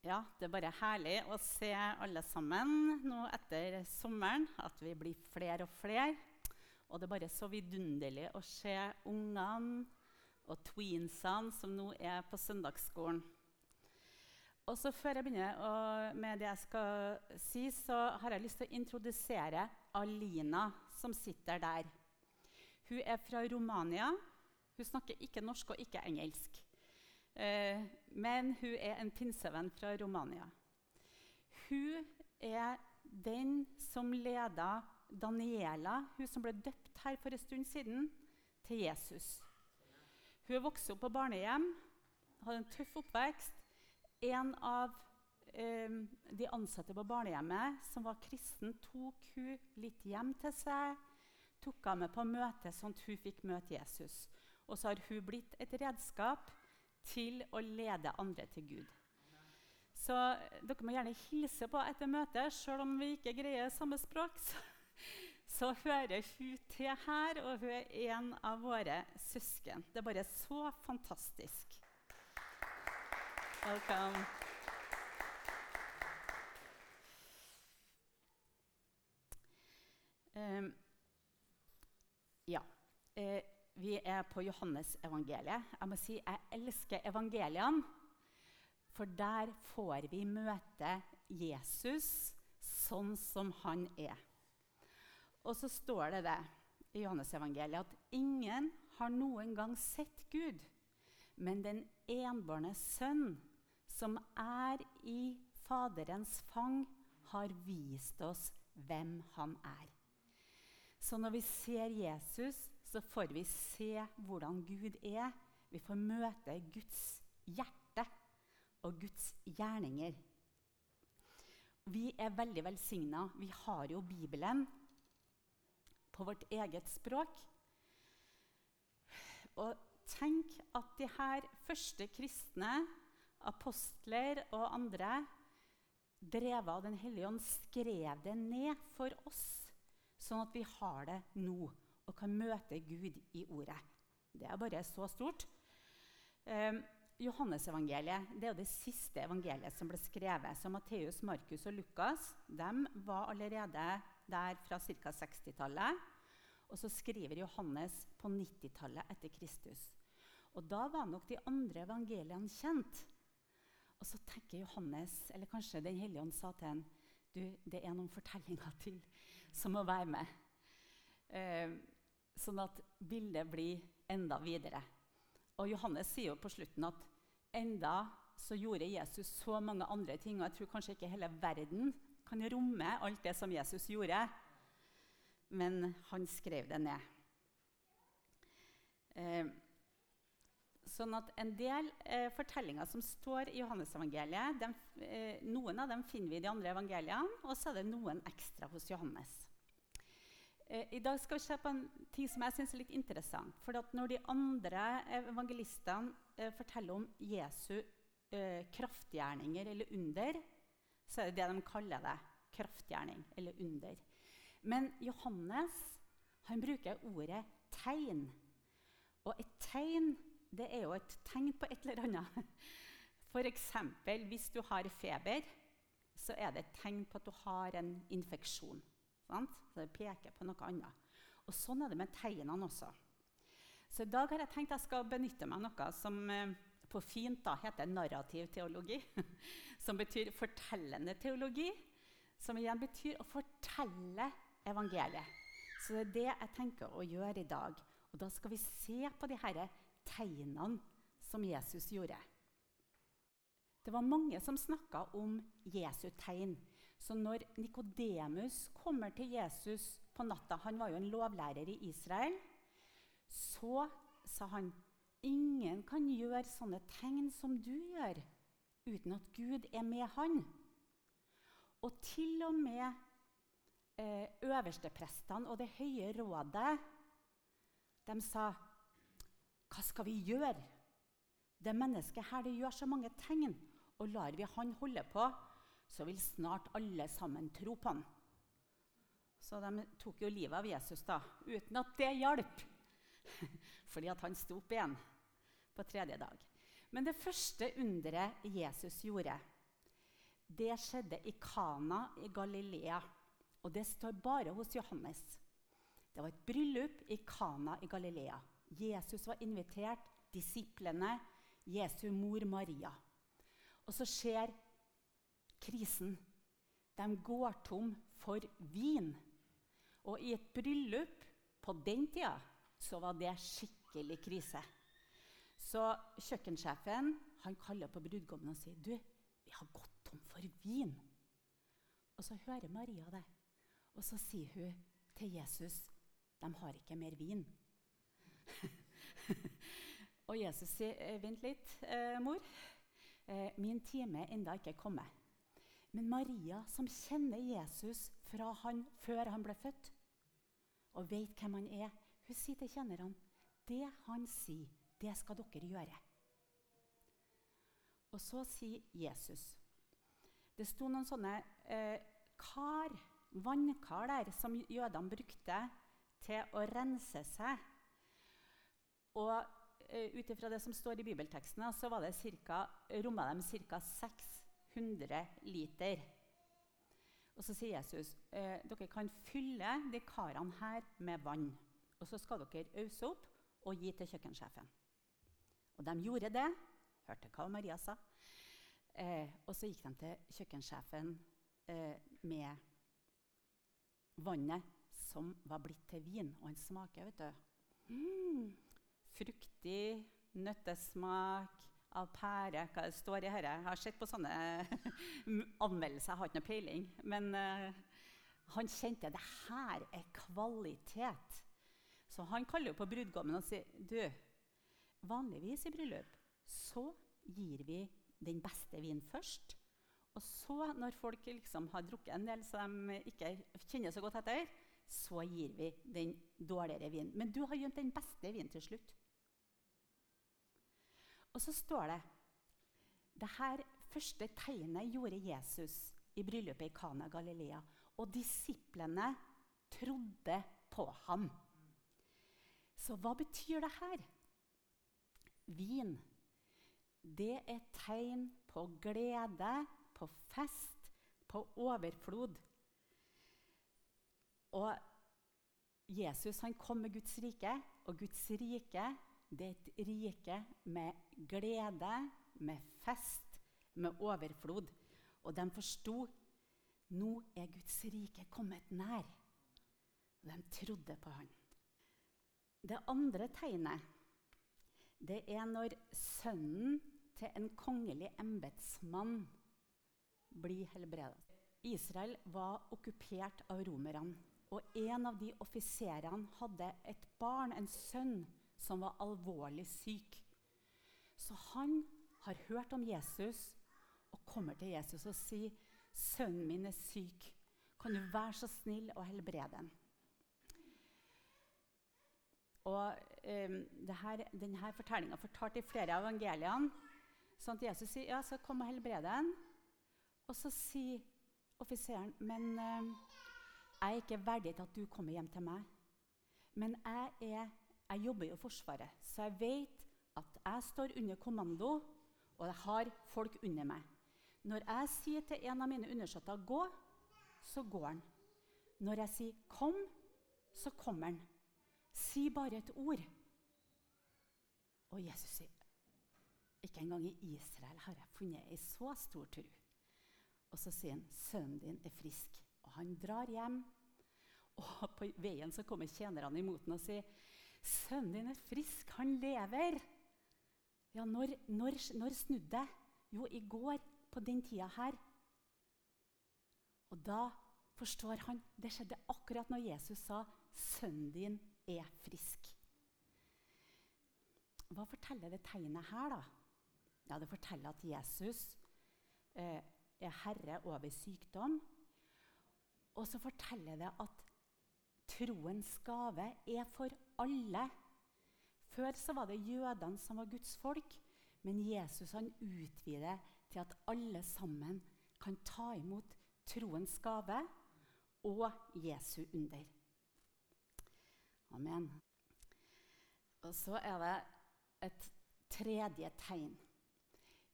Ja, det er bare herlig å se alle sammen nå etter sommeren. At vi blir flere og flere. Og det er bare så vidunderlig å se ungene og tweensene som nå er på søndagsskolen. Og så Før jeg begynner med det jeg skal si, så har jeg lyst til å introdusere Alina, som sitter der. Hun er fra Romania. Hun snakker ikke norsk og ikke engelsk. Eh, men hun er en pinsevenn fra Romania. Hun er den som leda Daniela, hun som ble døpt her for en stund siden, til Jesus. Hun er vokst opp på barnehjem, hadde en tøff oppvekst. En av eh, de ansatte på barnehjemmet som var kristen, tok hun litt hjem til seg. Tok henne med på møte, sånn at hun fikk møte Jesus. Og så har hun blitt et redskap til å lede andre til Gud. Så dere må gjerne hilse på etter møtet, sjøl om vi ikke greier samme språk. Så, så hører hun til her, og hun er en av våre søsken. Det er bare så fantastisk. Velkommen. Um, ja. Uh, vi er på Johannes-evangeliet. Jeg må si jeg elsker evangeliene. For der får vi møte Jesus sånn som han er. Og så står det det i Johannes-evangeliet at ingen har noen gang sett Gud, men den enbårne sønn, som er i Faderens fang, har vist oss hvem han er. Så når vi ser Jesus, så får vi se hvordan Gud er. Vi får møte Guds hjerte og Guds gjerninger. Vi er veldig velsigna. Vi har jo Bibelen på vårt eget språk. Og tenk at de her første kristne, apostler og andre, drevet av Den hellige ånd, skrev det ned for oss, sånn at vi har det nå og kan møte Gud i ordet. Det er bare så stort. Eh, Johannesevangeliet det er jo det siste evangeliet som ble skrevet. Så Matteus, Markus og Lukas de var allerede der fra ca. 60-tallet. Og så skriver Johannes på 90-tallet etter Kristus. Og da var nok de andre evangeliene kjent. Og så tenker Johannes, eller kanskje Den hellige ånd sa til ham du, det er noen fortellinger til som må være med. Eh, sånn at bildet blir enda videre. Og Johannes sier jo på slutten at enda så gjorde Jesus så mange andre ting, og jeg tror kanskje ikke hele verden kan romme alt det som Jesus gjorde, men han skrev det ned. Eh, sånn at En del eh, fortellinger som står i Johannesevangeliet, eh, noen av dem finner vi i de andre evangeliene, og så er det noen ekstra hos Johannes. Eh, I dag skal vi se på en ting som jeg synes er litt interessant. For når de andre evangelistene eh, forteller om Jesu eh, kraftgjerninger eller under, så er det det de kaller det. Kraftgjerning eller under. Men Johannes han bruker ordet tegn. Og et tegn det er jo et tegn på et eller annet. F.eks. hvis du har feber, så er det et tegn på at du har en infeksjon. Sant? Så det peker på noe annet. Og Sånn er det med tegnene også. Så i dag har jeg tenkt jeg skal benytte meg av noe som eh, på fint da, heter narrativ teologi. Som betyr fortellende teologi. Som igjen betyr å fortelle evangeliet. Så det er det jeg tenker å gjøre i dag. Og da skal vi se på de her tegnene som Jesus gjorde. Det var mange som snakka om Jesu tegn. Så når Nikodemus kommer til Jesus på natta Han var jo en lovlærer i Israel. Så sa han ingen kan gjøre sånne tegn som du gjør, uten at Gud er med han. Og til og med eh, øversteprestene og Det høye rådet de sa Hva skal vi gjøre? Det mennesket her det gjør så mange tegn, og lar vi han holde på, så vil snart alle sammen tro på han. Så de tok jo livet av Jesus da, uten at det hjalp. Fordi at han sto opp igjen på tredje dag. Men det første underet Jesus gjorde, Det skjedde i Kana i Galilea. Og det står bare hos Johannes. Det var et bryllup i Kana i Galilea. Jesus var invitert, disiplene, Jesu mor Maria. Og så skjer krisen. De går tom for vin. Og i et bryllup på den tida så var det skikkelig krise. Så kjøkkensjefen han kaller på brudgommen og sier du, vi har gått tom for vin. Og så hører Maria det. Og så sier hun til Jesus de har ikke mer vin. og Jesus sier «Eh, vent litt, eh, mor. Eh, min time er ennå ikke kommet. Men Maria, som kjenner Jesus fra han, før han ble født, og vet hvem han er, hun sier til kjennerne det han sier, det skal dere gjøre. Og så sier Jesus Det sto noen sånne eh, kar, vannkar der som jødene brukte til å rense seg. Og eh, ut ifra det som står i bibelteksten, så var det cirka, romma de ca. 600 liter. Og så sier Jesus eh, dere kan fylle de karene her med vann. Og så skal dere ause opp og gi til kjøkkensjefen. Og de gjorde det. Hørte hva Maria sa. Eh, og så gikk de til kjøkkensjefen eh, med vannet som var blitt til vin. Og han smaker, vet du. Mm, fruktig nøttesmak av pære. Hva det står i dette? Jeg har sett på sånne anmeldelser, jeg har ikke noe peiling. Men uh, han kjente det her er kvalitet. Så han kaller på brudgommen og sier du, vanligvis i bryllup så gir vi den beste vinen først. Og så, når folk liksom har drukket en del som de ikke kjenner så godt etter, så gir vi den dårligere vinen. Men du har gjemt den beste vinen til slutt. Og så står det det her første tegnet gjorde Jesus i bryllupet i Kana Galilea. Og disiplene trodde på ham. Så hva betyr det her? Vin. Det er tegn på glede, på fest, på overflod. Og Jesus han kom med Guds rike, og Guds rike det er et rike med glede, med fest, med overflod. Og de forsto nå er Guds rike kommet nær. De trodde på han. Det andre tegnet det er når sønnen til en kongelig embetsmann blir helbredet. Israel var okkupert av romerne. Og en av de offiserene hadde et barn, en sønn, som var alvorlig syk. Så han har hørt om Jesus og kommer til Jesus og sier, 'Sønnen min er syk. Kan du være så snill å helbrede ham?' Og um, Denne fortellinga fortalt i flere av evangeliene. Sånn at Jesus sier ja, så kom og helbred den. Og så sier offiseren men um, jeg er ikke verdig til at du kommer hjem til meg. Men jeg, er, jeg jobber jo i Forsvaret, så jeg vet at jeg står under kommando, og jeg har folk under meg. Når jeg sier til en av mine undersåtter 'gå', så går han. Når jeg sier 'kom', så kommer han. Si bare et ord. Og Jesus sier, 'Ikke engang i Israel har jeg funnet ei så stor tro.' Og så sier han, 'Sønnen din er frisk.' Og han drar hjem. Og på veien så kommer tjenerne imot ham og sier, 'Sønnen din er frisk, han lever.' Ja, når, når, når snudde det? Jo, i går, på den tida her. Og da forstår han Det skjedde akkurat når Jesus sa, 'Sønnen din er frisk'. Hva forteller det tegnet her, da? Ja, Det forteller at Jesus eh, er herre over sykdom. Og så forteller det at troens gave er for alle. Før så var det jødene som var Guds folk, men Jesus han utvider til at alle sammen kan ta imot troens gave og Jesu under. Amen. Og så er det et tredje tegn.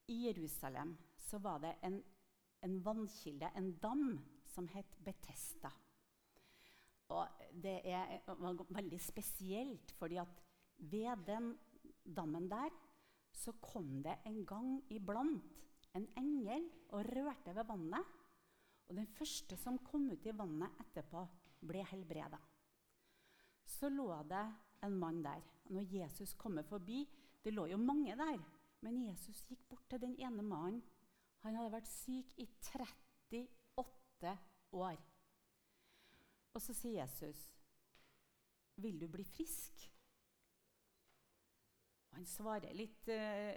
I Jerusalem så var det en en vannkilde, en dam, som het Betesta. Det er veldig spesielt, fordi at ved den dammen der så kom det en gang iblant en engel og rørte ved vannet. Og den første som kom ut i vannet etterpå, ble helbreda. Så lå det en mann der. Når Jesus kommer forbi Det lå jo mange der, men Jesus gikk bort til den ene mannen. Han hadde vært syk i 38 år. Og så sier Jesus, 'Vil du bli frisk?' Og han svarer litt eh,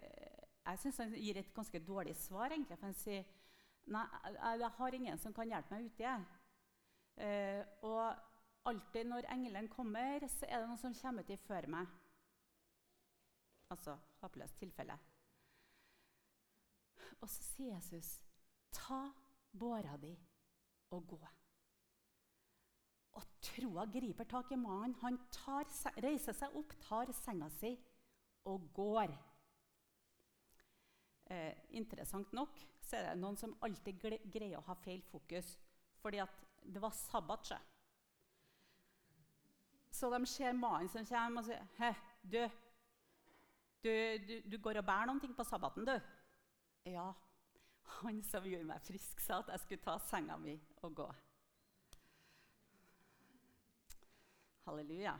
Jeg syns han gir et ganske dårlig svar, egentlig. For han sier, 'Nei, jeg har ingen som kan hjelpe meg uti', jeg. Eh, og alltid når engelen kommer, så er det noen som kommer uti før meg. Altså håpløst tilfelle. Og så sier Jesus, 'Ta båra di og gå'. Troa griper tak i mannen. Han tar, reiser seg opp, tar senga si og går. Eh, interessant nok så er det noen som alltid greier å ha feil fokus. Fordi at det var sabbat. Så de ser mannen som kommer og sier Hæ, du, du, du, du går og bærer noen ting på sabbaten, du? Ja, han som gjorde meg frisk, sa at jeg skulle ta senga mi og gå. Halleluja.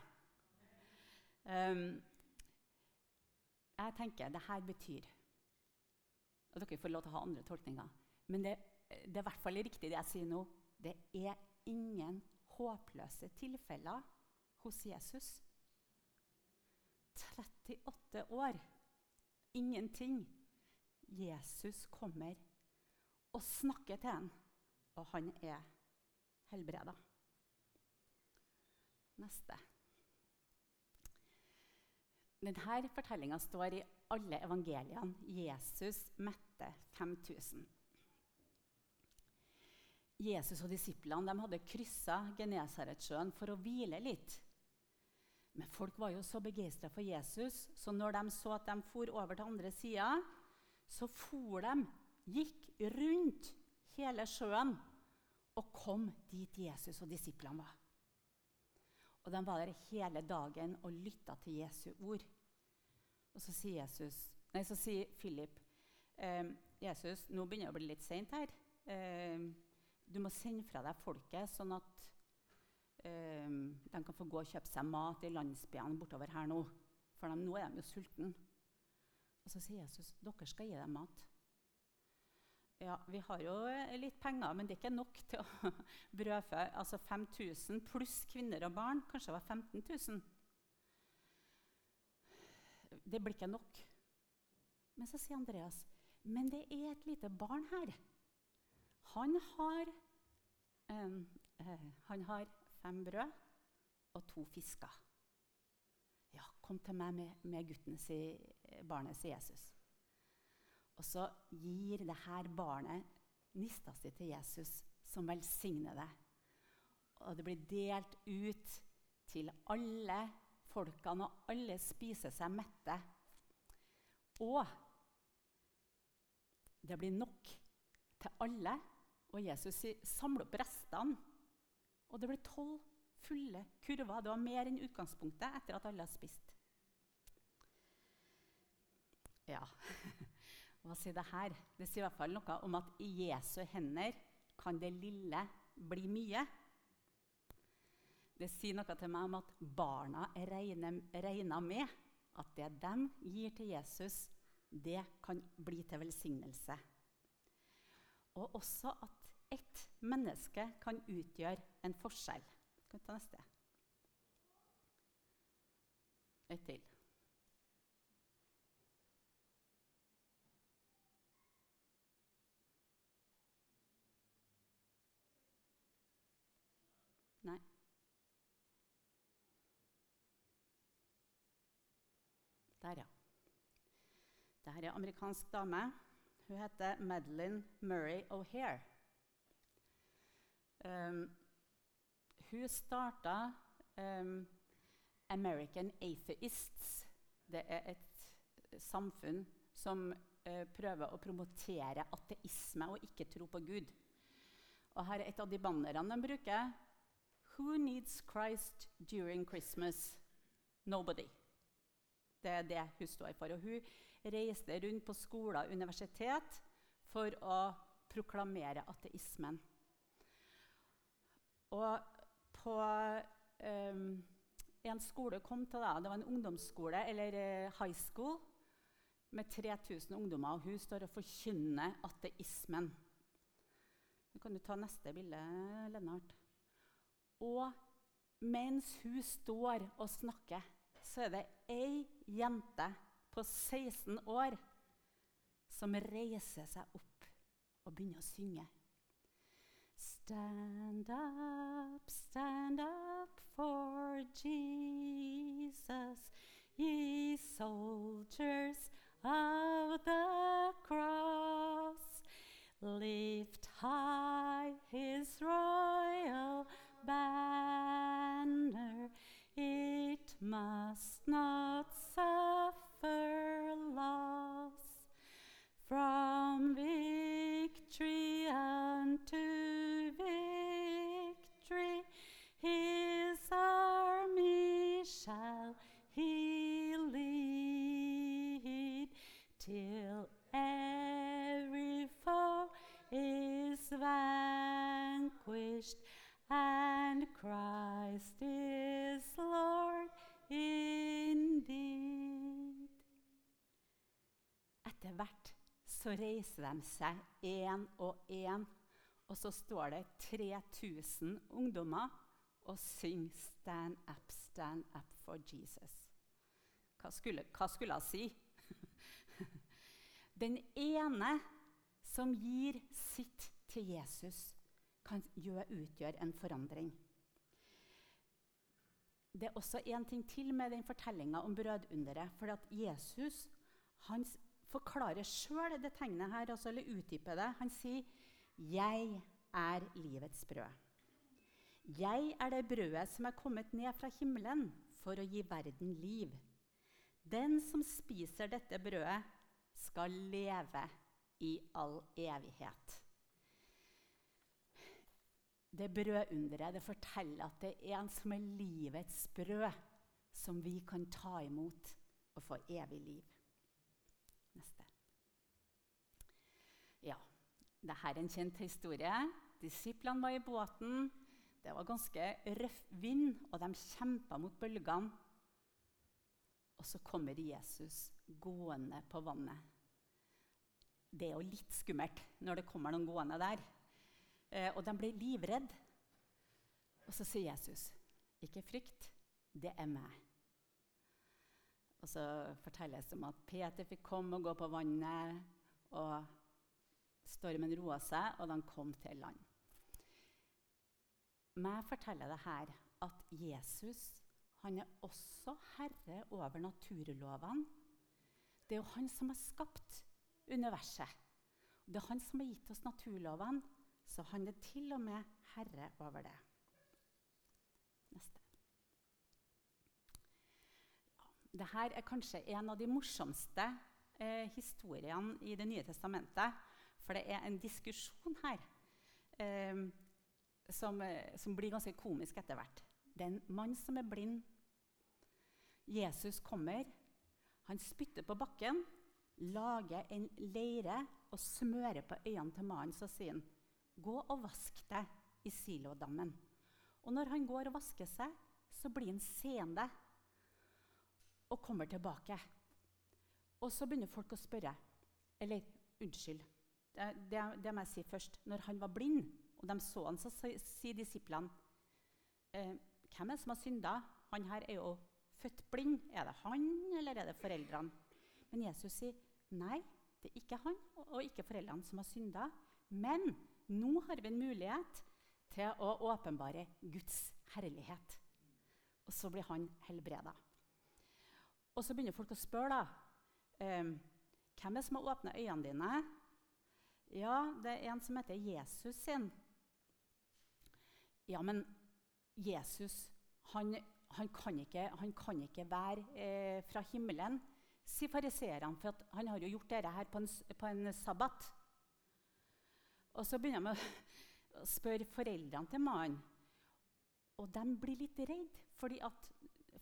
Um, jeg tenker det her betyr Og dere får lov til å ha andre tolkninger. Men det, det er i hvert fall riktig det jeg sier nå. Det er ingen håpløse tilfeller hos Jesus. 38 år. Ingenting. Jesus kommer og snakker til ham, og han er helbreda. Neste. Denne fortellinga står i alle evangeliene. Jesus mette 5000. Jesus og disiplene hadde kryssa Genesaretsjøen for å hvile litt. Men folk var jo så begeistra for Jesus, så når de så at de for over til andre sida, så for de, gikk rundt hele sjøen og kom dit Jesus og disiplene var. Og De var der hele dagen og lytta til Jesu ord. Og Så sier, Jesus, nei, så sier Philip eh, Jesus, nå begynner det å bli litt seint her. Eh, du må sende fra deg folket, sånn at eh, de kan få gå og kjøpe seg mat i landsbyene bortover her nå. For de, nå er de jo sultne. Og så sier Jesus dere skal gi dem mat. Ja, vi har jo litt penger, men det er ikke nok til å brødfø altså 5000 pluss kvinner og barn. Kanskje det var 15 000. Det blir ikke nok. Men så sier Andreas men det er et lite barn her. Han har, uh, han har fem brød og to fisker. Ja, kom til meg med, med gutten, sier barnet, sier Jesus. Og så gir det her barnet nista si til Jesus, som velsigner det. Og det blir delt ut til alle folkene, og alle spiser seg mette. Og det blir nok til alle. Og Jesus sier 'samle opp restene'. Og det blir tolv fulle kurver. Det var mer enn utgangspunktet etter at alle har spist. Ja, hva sier det her? Det sier i hvert fall noe om at i Jesu hender kan det lille bli mye. Det sier noe til meg om at barna regner med at det de gir til Jesus, det kan bli til velsignelse. Og også at ett menneske kan utgjøre en forskjell. Skal vi ta neste? Et til. Nei. Der, ja. Dette er en amerikansk dame. Hun heter Madeline Murray O'Hare. Um, hun starta um, American Atheists. Det er et samfunn som uh, prøver å promotere ateisme og ikke tro på Gud. Og her er et av de bannerne de bruker. Who needs Christ during Christmas? Nobody. Det er det hun står for. Og hun reiste rundt på skoler og universitet for å proklamere ateismen. Og på um, en skole kom til, da, det var en ungdomsskole, eller uh, high school, med 3000 ungdommer, og hun står og forkynner ateismen. Nå kan du ta neste bilde, Lennart. Og mens hun står og snakker, så er det ei jente på 16 år som reiser seg opp og begynner å synge. Stand up, stand up for Jesus, ye soldiers of the cross. Lift high his royal banner, it must not suffer loss. From victory unto victory, his army shall he lead till every foe is vanquished and Christ is Lord indeed. Etter hvert så reiser de seg én og én, og så står det 3000 ungdommer og synger 'Stand up, stand up for Jesus'. Hva skulle, hva skulle jeg si? Den ene som gir sitt til Jesus, kan utgjøre en forandring. Det er også en ting til med den fortellinga om brødunderet. For at Jesus han forklarer sjøl det tegnet her, altså, eller utdyper det. Han sier 'Jeg er livets brød'. Jeg er det brødet som er kommet ned fra himmelen for å gi verden liv. Den som spiser dette brødet, skal leve i all evighet. Det brødunderet det forteller at det er en som er livets brød, som vi kan ta imot og få evig liv. Neste. Ja, dette er en kjent historie. Disiplene var i båten. Det var ganske røff vind, og de kjempa mot bølgene. Og så kommer Jesus gående på vannet. Det er jo litt skummelt når det kommer noen gående der. Eh, og de blir livredde. Og så sier Jesus, 'Ikke frykt, det er meg'. Og så fortelles det om at Peter fikk komme og gå på vannet, og stormen roa seg, og de kom til land. Meg forteller det her at Jesus han er også herre over naturlovene. Det er jo han som har skapt universet. Det er han som har gitt oss naturlovene, så han er til og med herre over det. Neste. Ja, Dette er kanskje en av de morsomste eh, historiene i Det nye testamentet. For det er en diskusjon her eh, som, eh, som blir ganske komisk etter hvert. Det er en mann som er blind. Jesus kommer. Han spytter på bakken, lager en leire og smører på øynene til mannen. Så sier han, 'Gå og vask deg i Silodammen.' Og når han går og vasker seg, så blir han seende og kommer tilbake. Og så begynner folk å spørre. Eller unnskyld, det, det, det må jeg si først. Når han var blind, og de så han, så sier disiplene eh, Hvem er det som har synda? Han her er jo født blind. Er det han, eller er det foreldrene? Men Jesus sier nei, det er ikke han og ikke foreldrene som har synda. Men nå har vi en mulighet til å åpenbare Guds herlighet. Og så blir han helbreda. Og så begynner folk å spørre, da. Um, hvem er det som har åpna øynene dine? Ja, det er en som heter Jesus sin. Ja, men Jesus, han, han, kan, ikke, han kan, ikke, være eh, fra himmelen, sier fariseerne, for han har jo gjort dette her på en, på en sabbat. Og så begynner de å spørre foreldrene til mannen. Og de blir litt redde, fordi at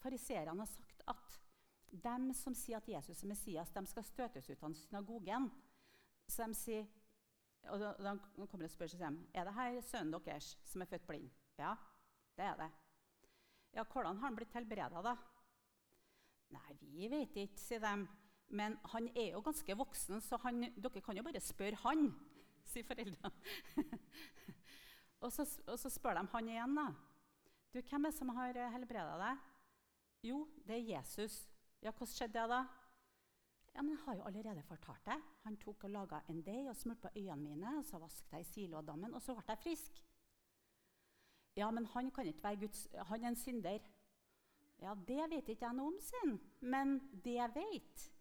fariseerne har sagt at de som sier at Jesus er Messias, de skal støtes ut av synagogen. Så de sier, og da, kommer det og spør seg er det her sønnen deres som er født blind. Ja, det er det. Ja, Hvordan har han blitt helbreda, da? Nei, vi vet ikke, sier de. Men han er jo ganske voksen, så han, dere kan jo bare spørre han, sier foreldrene. og, så, og, så, spør de han igjen, da. Du, hvem er det som har helbreda deg? Jo, det er Jesus. Ja, hvordan skjedde det, da? Ja, men Jeg har jo allerede fortalt det. Han tok og laga en deig og smurte på øynene mine. og Så vasket jeg i Siloadammen, og så ble jeg frisk. Ja, men han kan ikke være Guds Han er en synder. Ja, det vet ikke jeg noe om, sin. Men det jeg vet,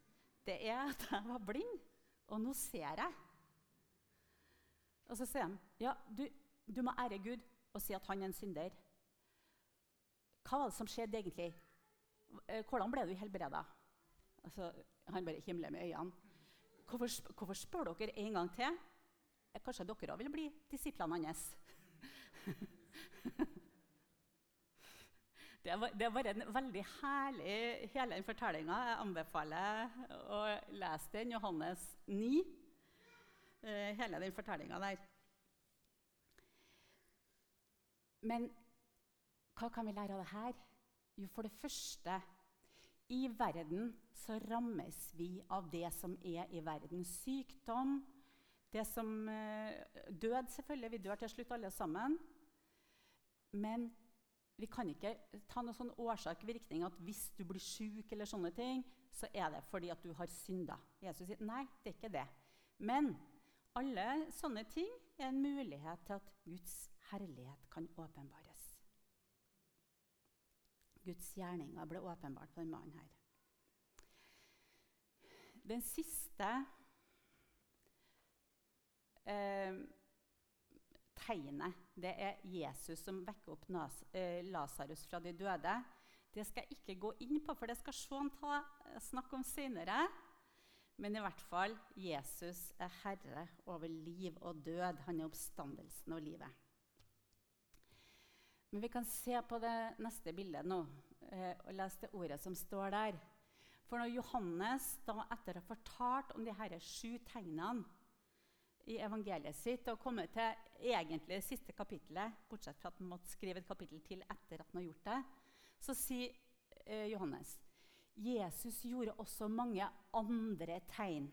det er at jeg var blind, og nå ser jeg. Og så sier han, ja, du, du må ære Gud og si at han er en synder. Hva var det som skjedde egentlig? Eh, hvordan ble du helbreda? Altså, han bare himler med øynene. Hvorfor, hvorfor spør dere en gang til? Eh, kanskje dere òg vil bli disiplene hans? Det var, det en veldig herlig hele den fortellinga. Jeg anbefaler å lese den, Johannes 9. Eh, hele den fortellinga der. Men hva kan vi lære av det her? Jo, for det første I verden så rammes vi av det som er i verden. Sykdom, det som eh, Død, selvfølgelig. Vi dør til slutt, alle sammen. Men vi kan ikke ta noen sånn årsak-virkning at hvis du blir syk, eller sånne ting, så er det fordi at du har synda. Jesus sier nei, det er ikke det. Men alle sånne ting er en mulighet til at Guds herlighet kan åpenbares. Guds gjerninger ble åpenbart på denne mannen her. Den siste eh, tegnet det er Jesus som vekker opp eh, Lasarus fra de døde. Det skal jeg ikke gå inn på, for det skal Sean eh, snakk om senere. Men i hvert fall Jesus er herre over liv og død. Han er oppstandelsen og livet. Men vi kan se på det neste bildet nå eh, og lese det ordet som står der. For når Johannes, da etter å ha fortalt om de her sju tegnene i evangeliet sitt og kommet til egentlig det siste kapittelet, bortsett fra at han måtte skrive et kapittel til etter at han har gjort det, så sier eh, Johannes Jesus gjorde også mange andre tegn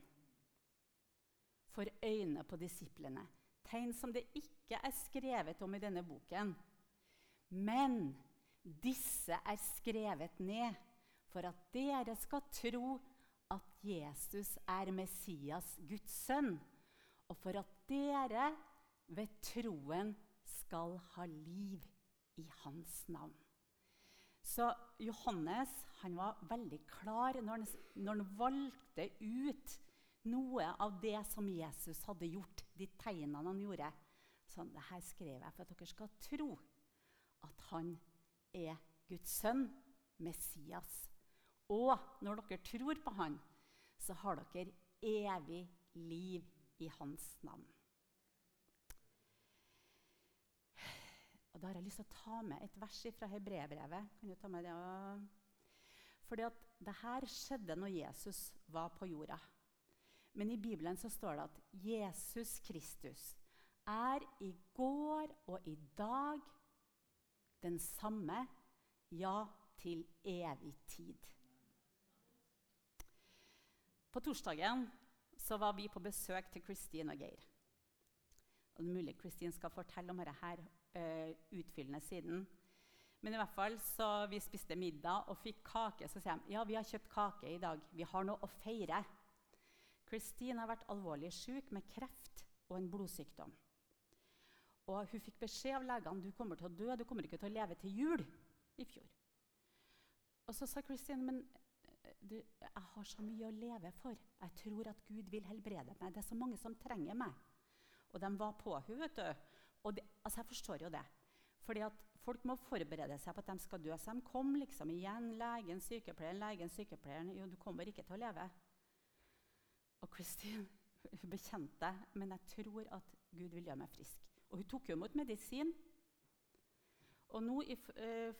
for øynene på disiplene. Tegn som det ikke er skrevet om i denne boken. Men disse er skrevet ned for at dere skal tro at Jesus er Messias, Guds sønn og for at dere ved troen skal ha liv i hans navn. Så Johannes han var veldig klar når han, når han, valgte ut noe av det som Jesus hadde gjort, de tegnene han gjorde. Sånn, det her skrev jeg for at dere skal tro at han er Guds sønn, Messias. Og når dere tror på han, så har dere evig liv i hans navn. Og Da har jeg lyst til å ta med et vers fra hebreerbrevet. Kan du ta med det? Fordi at det her skjedde når Jesus var på jorda. Men i Bibelen så står det at Jesus Kristus er i går og i dag den samme, ja, til evig tid. På torsdagen så var vi på besøk til Christine og Geir. Og det er mulig Christine skal fortelle om dette her, uh, utfyllende siden. Men i hvert fall så vi spiste middag og fikk kake. Så sier de ja, vi har kjøpt kake i dag. Vi har noe å feire. Christine har vært alvorlig syk med kreft og en blodsykdom. Og hun fikk beskjed av legene du kommer til å dø, du kommer ikke til å leve til jul i fjor. Og så sa Christine men du, jeg har så mye å leve for. Jeg tror at Gud vil helbrede meg. Det er så mange som trenger meg. Og de var på henne, vet du. Og det, altså jeg forstår jo det. Fordi at folk må forberede seg på at de skal dø. Så de kom liksom igjen. Legen, sykepleieren, legen, sykepleieren. Jo, du kommer ikke til å leve. Og Christine hun bekjente men jeg tror at Gud vil gjøre meg frisk. Og hun tok jo imot medisin. Og nå i, uh,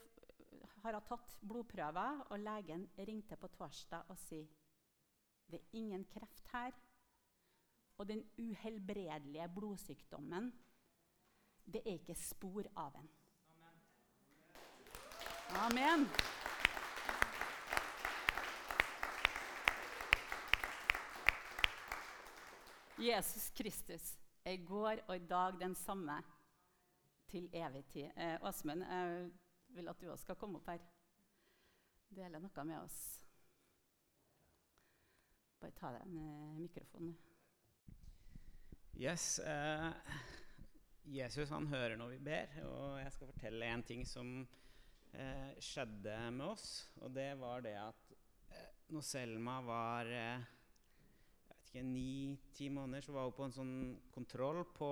har hun tatt blodprøver, og legen ringte på torsdag og sier det er ingen kreft her. Og den uhelbredelige blodsykdommen, det er ikke spor av en. Amen. Jesus Kristus er i går og i dag den samme til evig tid. Eh, Åsmund, jeg vil at du også skal komme opp her. Dele noe med oss. Bare ta deg en uh, mikrofon. Yes. Eh, Jesus han hører når vi ber, og jeg skal fortelle en ting som eh, skjedde med oss. Og det var det at eh, når Selma var eh, ni-ti måneder, så var hun på en sånn kontroll på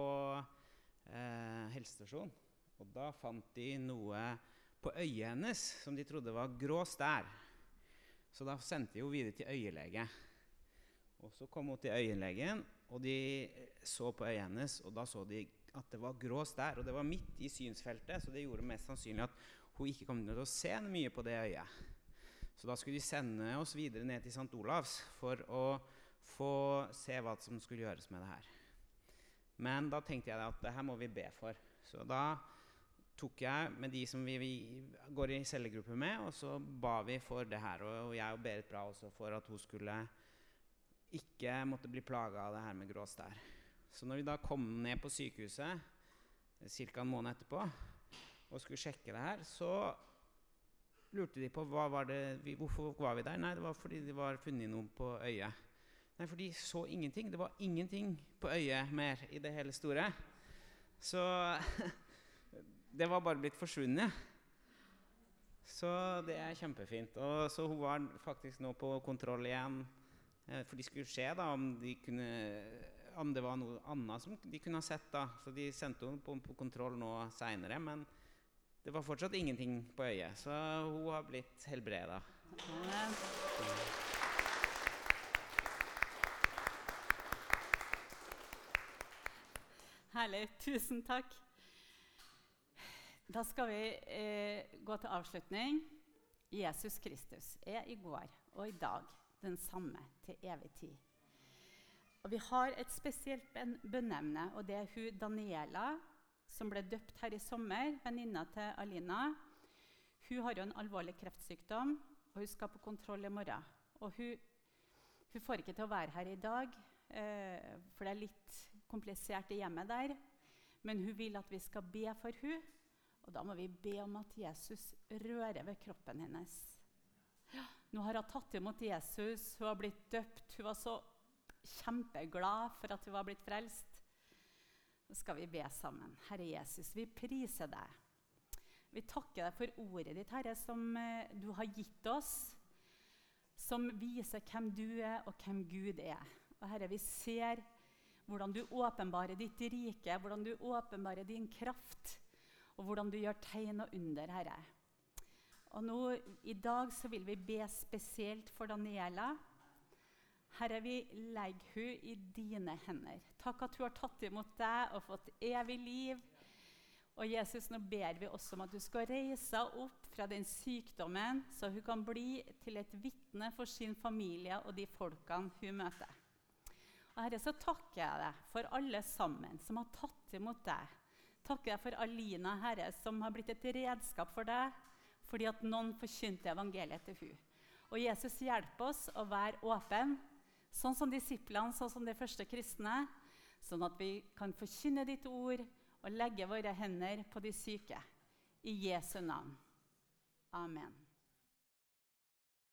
eh, helsestasjonen. Og da fant de noe på øyet hennes som de trodde var grå stær. Så da sendte de henne videre til øyelege. Og så kom hun til øyelegen, og de så på øyet hennes, og da så de at det var grå stær. Og det var midt i synsfeltet, så det gjorde mest sannsynlig at hun ikke kom til å se mye på det øyet. Så da skulle de sende oss videre ned til St. Olavs for å få se hva som skulle gjøres med det her. Men da tenkte jeg at det her må vi be for. Så da tok jeg med de som vi, vi går i cellegruppe med, og så ba vi for det her. Og, jeg og Berit Bra også for at hun skulle ikke måtte bli plaga av det her med grå stær. Så når vi da kom ned på sykehuset ca. en måned etterpå og skulle sjekke det her, så lurte de på var det, hvorfor var vi der. Nei, det var fordi det var funnet noe på øyet. Nei, for de så ingenting. Det var ingenting på øyet mer i det hele store. Så det var bare blitt forsvunnet. Så det er kjempefint. Og så hun var faktisk nå på kontroll igjen. Eh, for de skulle se da om, de kunne, om det var noe annet som de kunne ha sett. da. Så de sendte henne på, på kontroll nå seinere. Men det var fortsatt ingenting på øyet. Så hun har blitt helbreda. Herlig. Tusen takk. Da skal vi eh, gå til avslutning. Jesus Kristus er i går og i dag den samme til evig tid. Og Vi har et spesielt bønneemne, og det er hun Daniela, som ble døpt her i sommer, venninna til Alina. Hun har jo en alvorlig kreftsykdom, og hun skal på kontroll i morgen. Og hun, hun får ikke til å være her i dag, eh, for det er litt komplisert i hjemmet der. Men hun vil at vi skal be for hun, og da må vi be om at Jesus rører ved kroppen hennes. Nå har hun tatt imot Jesus, hun har blitt døpt. Hun var så kjempeglad for at hun var blitt frelst. Nå skal vi be sammen. Herre Jesus, vi priser deg. Vi takker deg for ordet ditt, Herre, som eh, du har gitt oss. Som viser hvem du er, og hvem Gud er. Og Herre, vi ser hvordan du åpenbarer ditt rike, hvordan du åpenbarer din kraft, og hvordan du gjør tegn og under, Herre. Og nå, I dag så vil vi be spesielt for Daniela. Herre, vi legger hun i dine hender. Takk at hun har tatt imot deg og fått evig liv. Og Jesus, nå ber vi også om at du skal reise henne opp fra den sykdommen, så hun kan bli til et vitne for sin familie og de folkene hun møter. Og Herre, så takker jeg deg for alle sammen som har tatt imot deg. Takker deg for Alina, Herre, som har blitt et redskap for deg fordi at noen forkynte evangeliet til hun. Og Jesus, hjelp oss å være åpne, sånn som disiplene, sånn som de første kristne, sånn at vi kan forkynne ditt ord og legge våre hender på de syke. I Jesu navn. Amen.